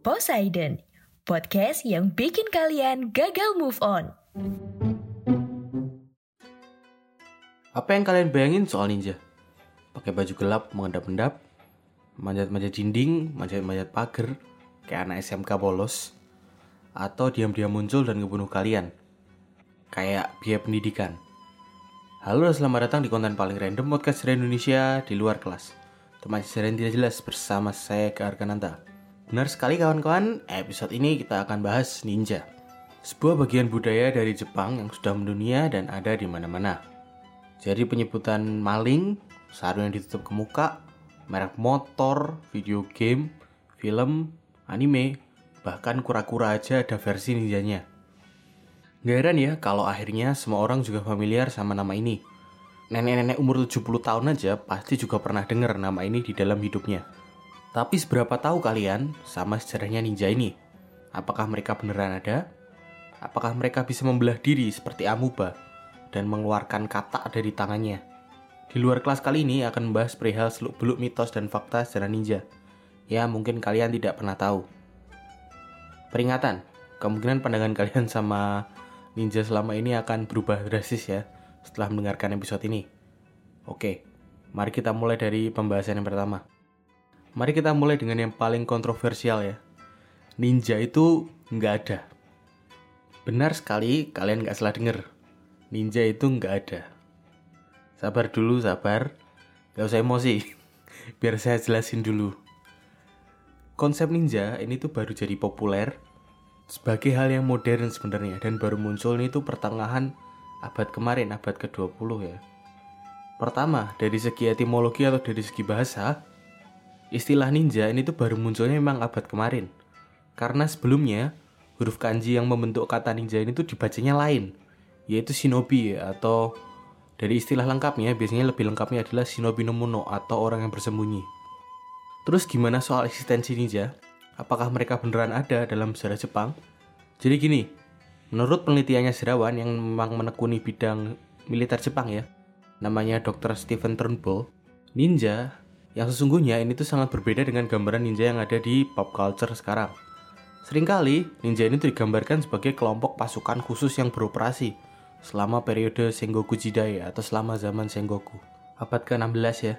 Poseidon, podcast yang bikin kalian gagal move on. Apa yang kalian bayangin soal ninja? Pakai baju gelap mengendap-endap, manjat-manjat dinding, manjat-manjat pagar, kayak anak SMK polos, atau diam-diam muncul dan ngebunuh kalian, kayak biaya pendidikan. Halo dan selamat datang di konten paling random podcast dari Indonesia di luar kelas. Teman yang tidak jelas bersama saya ke Arkananta. Benar sekali kawan-kawan, episode ini kita akan bahas ninja. Sebuah bagian budaya dari Jepang yang sudah mendunia dan ada di mana-mana. Jadi penyebutan maling, sarung yang ditutup ke muka, merek motor, video game, film, anime, bahkan kura-kura aja ada versi ninjanya. Gak heran ya kalau akhirnya semua orang juga familiar sama nama ini. Nenek-nenek umur 70 tahun aja pasti juga pernah dengar nama ini di dalam hidupnya. Tapi seberapa tahu kalian sama sejarahnya ninja ini? Apakah mereka beneran ada? Apakah mereka bisa membelah diri seperti amuba dan mengeluarkan kata dari tangannya? Di luar kelas kali ini akan membahas perihal seluk-beluk mitos dan fakta sejarah ninja. Ya, mungkin kalian tidak pernah tahu. Peringatan, kemungkinan pandangan kalian sama ninja selama ini akan berubah drastis ya setelah mendengarkan episode ini. Oke, mari kita mulai dari pembahasan yang pertama. Mari kita mulai dengan yang paling kontroversial ya. Ninja itu nggak ada. Benar sekali, kalian nggak salah denger. Ninja itu nggak ada. Sabar dulu, sabar. Gak usah emosi. Biar saya jelasin dulu. Konsep ninja ini tuh baru jadi populer sebagai hal yang modern sebenarnya dan baru muncul ini tuh pertengahan abad kemarin, abad ke-20 ya. Pertama, dari segi etimologi atau dari segi bahasa, istilah ninja ini tuh baru munculnya memang abad kemarin. Karena sebelumnya, huruf kanji yang membentuk kata ninja ini tuh dibacanya lain, yaitu shinobi atau dari istilah lengkapnya, biasanya lebih lengkapnya adalah shinobi no mono atau orang yang bersembunyi. Terus gimana soal eksistensi ninja? Apakah mereka beneran ada dalam sejarah Jepang? Jadi gini, menurut penelitiannya sejarawan yang memang menekuni bidang militer Jepang ya, namanya Dr. Stephen Turnbull, ninja yang sesungguhnya ini tuh sangat berbeda dengan gambaran ninja yang ada di pop culture sekarang. Seringkali, ninja ini digambarkan sebagai kelompok pasukan khusus yang beroperasi selama periode Sengoku Jidai atau selama zaman Sengoku. Abad ke-16 ya,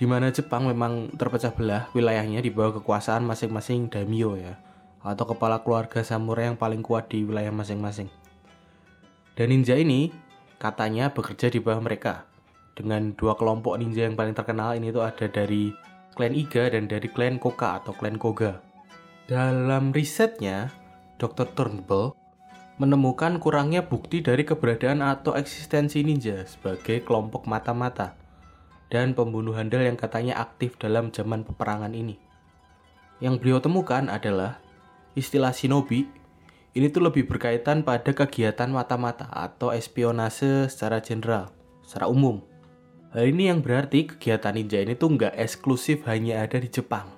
di mana Jepang memang terpecah belah wilayahnya di bawah kekuasaan masing-masing daimyo ya, atau kepala keluarga samurai yang paling kuat di wilayah masing-masing. Dan ninja ini katanya bekerja di bawah mereka. Dengan dua kelompok ninja yang paling terkenal ini tuh ada dari klan Iga dan dari klan Koka atau klan Koga. Dalam risetnya, Dr. Turnbull menemukan kurangnya bukti dari keberadaan atau eksistensi ninja sebagai kelompok mata-mata dan pembunuh handal yang katanya aktif dalam zaman peperangan ini. Yang beliau temukan adalah istilah shinobi ini tuh lebih berkaitan pada kegiatan mata-mata atau espionase secara general, secara umum. Hal ini yang berarti kegiatan ninja ini tuh nggak eksklusif hanya ada di Jepang.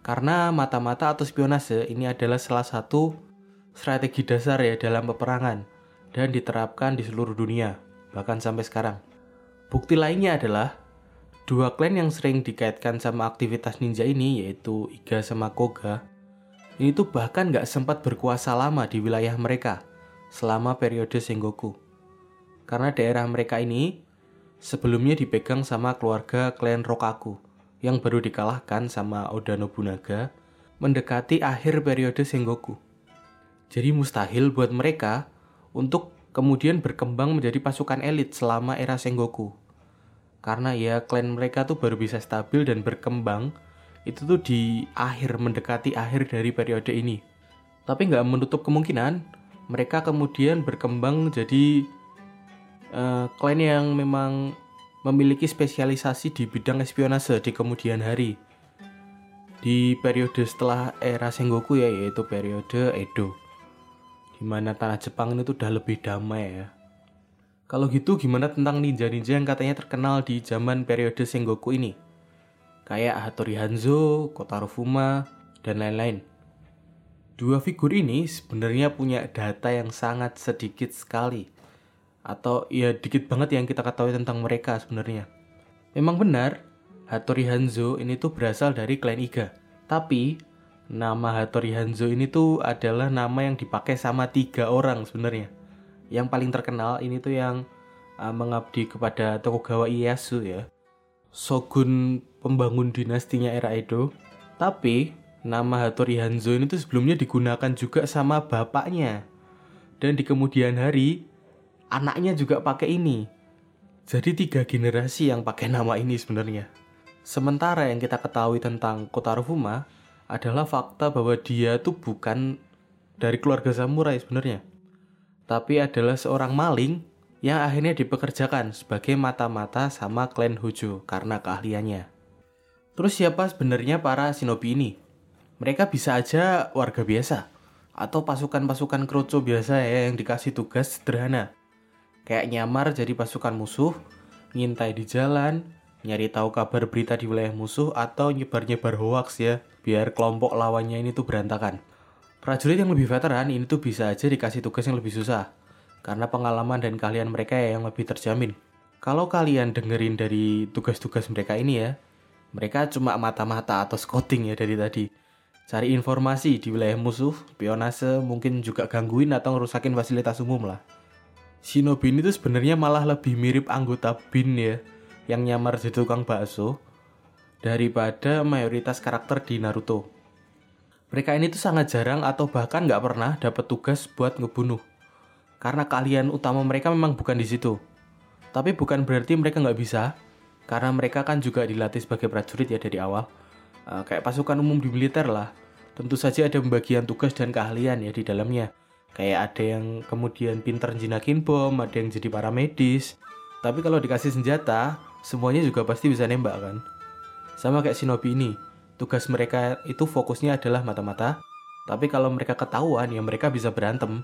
Karena mata-mata atau spionase ini adalah salah satu strategi dasar ya dalam peperangan dan diterapkan di seluruh dunia, bahkan sampai sekarang. Bukti lainnya adalah dua klan yang sering dikaitkan sama aktivitas ninja ini yaitu Iga sama Koga ini tuh bahkan nggak sempat berkuasa lama di wilayah mereka selama periode Sengoku. Karena daerah mereka ini sebelumnya dipegang sama keluarga klan Rokaku yang baru dikalahkan sama Oda Nobunaga mendekati akhir periode Sengoku. Jadi mustahil buat mereka untuk kemudian berkembang menjadi pasukan elit selama era Sengoku. Karena ya klan mereka tuh baru bisa stabil dan berkembang itu tuh di akhir mendekati akhir dari periode ini. Tapi nggak menutup kemungkinan mereka kemudian berkembang jadi uh, klan yang memang memiliki spesialisasi di bidang espionase di kemudian hari. Di periode setelah era Sengoku ya yaitu periode Edo. Di mana tanah Jepang ini tuh udah lebih damai ya. Kalau gitu gimana tentang ninja-ninja yang katanya terkenal di zaman periode Sengoku ini? Kayak Hattori Hanzo, Kotaro Fuma, dan lain-lain. Dua figur ini sebenarnya punya data yang sangat sedikit sekali. Atau ya dikit banget yang kita ketahui tentang mereka sebenarnya. Memang benar, Hattori Hanzo ini tuh berasal dari klan Iga. Tapi, nama Hattori Hanzo ini tuh adalah nama yang dipakai sama tiga orang sebenarnya yang paling terkenal ini tuh yang uh, mengabdi kepada Tokugawa Ieyasu ya. Shogun pembangun dinastinya era Edo. Tapi nama Hattori Hanzo ini tuh sebelumnya digunakan juga sama bapaknya. Dan di kemudian hari anaknya juga pakai ini. Jadi tiga generasi yang pakai nama ini sebenarnya. Sementara yang kita ketahui tentang Kotaro Fuma adalah fakta bahwa dia tuh bukan dari keluarga samurai sebenarnya tapi adalah seorang maling yang akhirnya dipekerjakan sebagai mata-mata sama klan Hojo karena keahliannya. Terus siapa sebenarnya para shinobi ini? Mereka bisa aja warga biasa atau pasukan-pasukan kroco biasa ya yang dikasih tugas sederhana. Kayak nyamar jadi pasukan musuh, ngintai di jalan, nyari tahu kabar berita di wilayah musuh atau nyebar-nyebar hoax ya, biar kelompok lawannya ini tuh berantakan. Prajurit yang lebih veteran ini tuh bisa aja dikasih tugas yang lebih susah, karena pengalaman dan keahlian mereka yang lebih terjamin. Kalau kalian dengerin dari tugas-tugas mereka ini ya, mereka cuma mata-mata atau scouting ya dari tadi. Cari informasi di wilayah musuh, pionase, mungkin juga gangguin atau ngerusakin fasilitas umum lah. Shinobi ini tuh sebenarnya malah lebih mirip anggota BIN ya, yang nyamar jadi tukang bakso, daripada mayoritas karakter di Naruto mereka ini tuh sangat jarang atau bahkan nggak pernah dapat tugas buat ngebunuh. Karena kalian utama mereka memang bukan di situ. Tapi bukan berarti mereka nggak bisa, karena mereka kan juga dilatih sebagai prajurit ya dari awal. Uh, kayak pasukan umum di militer lah. Tentu saja ada pembagian tugas dan keahlian ya di dalamnya. Kayak ada yang kemudian pinter jinakin bom, ada yang jadi paramedis. Tapi kalau dikasih senjata, semuanya juga pasti bisa nembak kan. Sama kayak Shinobi ini tugas mereka itu fokusnya adalah mata-mata. Tapi kalau mereka ketahuan ya mereka bisa berantem.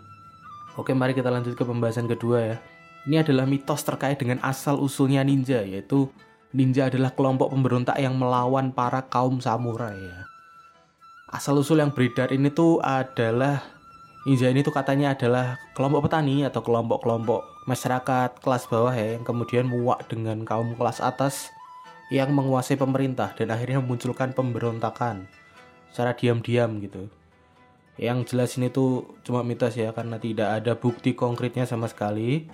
Oke, mari kita lanjut ke pembahasan kedua ya. Ini adalah mitos terkait dengan asal-usulnya ninja, yaitu ninja adalah kelompok pemberontak yang melawan para kaum samurai ya. Asal-usul yang beredar ini tuh adalah ninja ini tuh katanya adalah kelompok petani atau kelompok-kelompok masyarakat kelas bawah ya yang kemudian muak dengan kaum kelas atas yang menguasai pemerintah dan akhirnya memunculkan pemberontakan secara diam-diam gitu. Yang jelas ini tuh cuma mitos ya karena tidak ada bukti konkretnya sama sekali.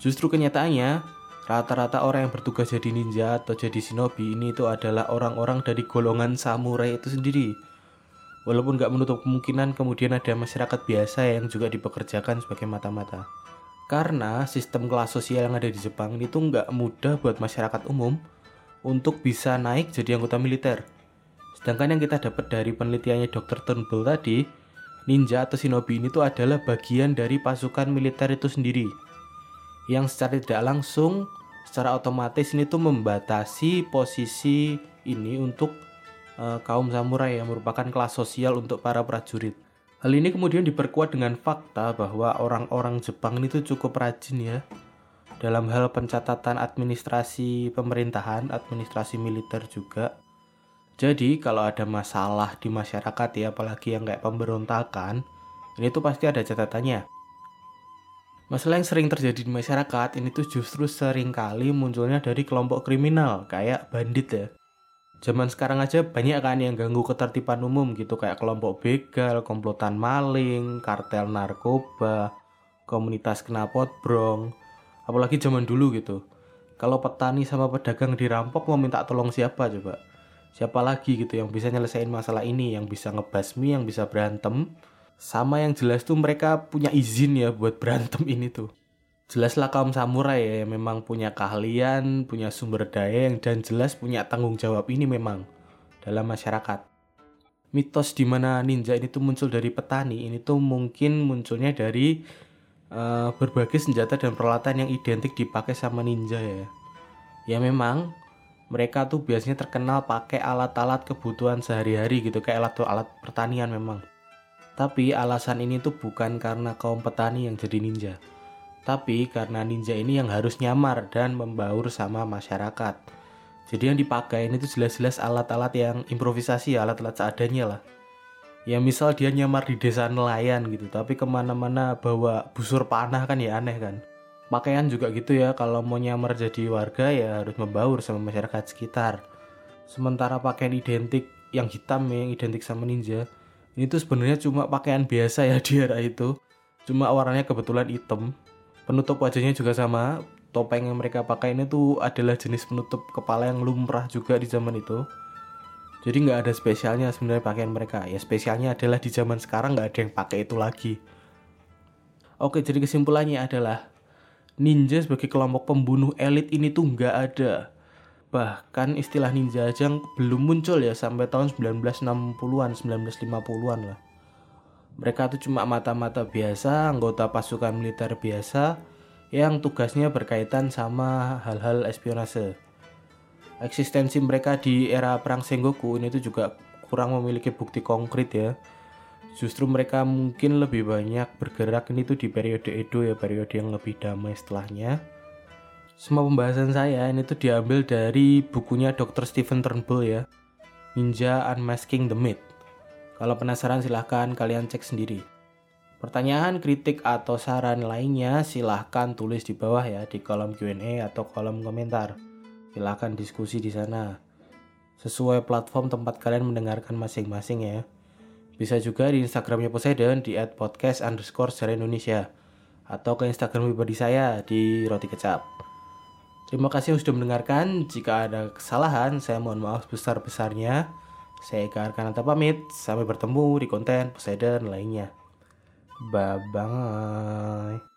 Justru kenyataannya rata-rata orang yang bertugas jadi ninja atau jadi shinobi ini itu adalah orang-orang dari golongan samurai itu sendiri. Walaupun nggak menutup kemungkinan kemudian ada masyarakat biasa yang juga dipekerjakan sebagai mata-mata. Karena sistem kelas sosial yang ada di Jepang ini tuh nggak mudah buat masyarakat umum untuk bisa naik jadi anggota militer. Sedangkan yang kita dapat dari penelitiannya Dr. Turnbull tadi, ninja atau shinobi ini tuh adalah bagian dari pasukan militer itu sendiri. Yang secara tidak langsung, secara otomatis ini tuh membatasi posisi ini untuk uh, kaum samurai yang merupakan kelas sosial untuk para prajurit. Hal ini kemudian diperkuat dengan fakta bahwa orang-orang Jepang ini tuh cukup rajin ya dalam hal pencatatan administrasi pemerintahan, administrasi militer juga. Jadi kalau ada masalah di masyarakat ya, apalagi yang kayak pemberontakan, ini tuh pasti ada catatannya. Masalah yang sering terjadi di masyarakat ini tuh justru sering kali munculnya dari kelompok kriminal kayak bandit ya. Zaman sekarang aja banyak kan yang ganggu ketertiban umum gitu kayak kelompok begal, komplotan maling, kartel narkoba, komunitas knalpot brong, apalagi zaman dulu gitu kalau petani sama pedagang dirampok mau minta tolong siapa coba Siapa lagi gitu yang bisa nyelesain masalah ini, yang bisa ngebasmi, yang bisa berantem. Sama yang jelas tuh mereka punya izin ya buat berantem ini tuh. Jelaslah kaum samurai ya memang punya keahlian, punya sumber daya yang dan jelas punya tanggung jawab ini memang dalam masyarakat. Mitos di mana ninja ini tuh muncul dari petani ini tuh mungkin munculnya dari uh, berbagai senjata dan peralatan yang identik dipakai sama ninja ya. Ya memang mereka tuh biasanya terkenal pakai alat-alat kebutuhan sehari-hari gitu kayak alat-alat pertanian memang. Tapi alasan ini tuh bukan karena kaum petani yang jadi ninja tapi karena ninja ini yang harus nyamar dan membaur sama masyarakat. Jadi yang dipakai ini tuh jelas-jelas alat-alat yang improvisasi, alat-alat seadanya lah. Ya misal dia nyamar di desa nelayan gitu, tapi ke mana-mana bawa busur panah kan ya aneh kan. Pakaian juga gitu ya, kalau mau nyamar jadi warga ya harus membaur sama masyarakat sekitar. Sementara pakaian identik yang hitam ya, yang identik sama ninja, ini tuh sebenarnya cuma pakaian biasa ya di era itu. Cuma warnanya kebetulan hitam, penutup wajahnya juga sama. Topeng yang mereka pakai ini tuh adalah jenis penutup kepala yang lumrah juga di zaman itu. Jadi nggak ada spesialnya sebenarnya pakaian mereka. Ya spesialnya adalah di zaman sekarang nggak ada yang pakai itu lagi. Oke jadi kesimpulannya adalah ninja sebagai kelompok pembunuh elit ini tuh nggak ada. Bahkan istilah ninja aja belum muncul ya sampai tahun 1960-an 1950-an lah mereka tuh cuma mata-mata biasa, anggota pasukan militer biasa yang tugasnya berkaitan sama hal-hal espionase. Eksistensi mereka di era perang Sengoku ini tuh juga kurang memiliki bukti konkret ya. Justru mereka mungkin lebih banyak bergerak ini tuh di periode Edo ya, periode yang lebih damai setelahnya. Semua pembahasan saya ini tuh diambil dari bukunya Dr. Stephen Turnbull ya, Ninja Unmasking the Myth. Kalau penasaran silahkan kalian cek sendiri. Pertanyaan, kritik, atau saran lainnya silahkan tulis di bawah ya di kolom Q&A atau kolom komentar. Silahkan diskusi di sana. Sesuai platform tempat kalian mendengarkan masing-masing ya. Bisa juga di Instagramnya Poseidon di @podcast underscore Indonesia atau ke Instagram pribadi saya di Roti Kecap. Terima kasih sudah mendengarkan. Jika ada kesalahan, saya mohon maaf besar-besarnya. Saya Eka Arkananta pamit. Sampai bertemu di konten Poseidon lainnya. Bye-bye.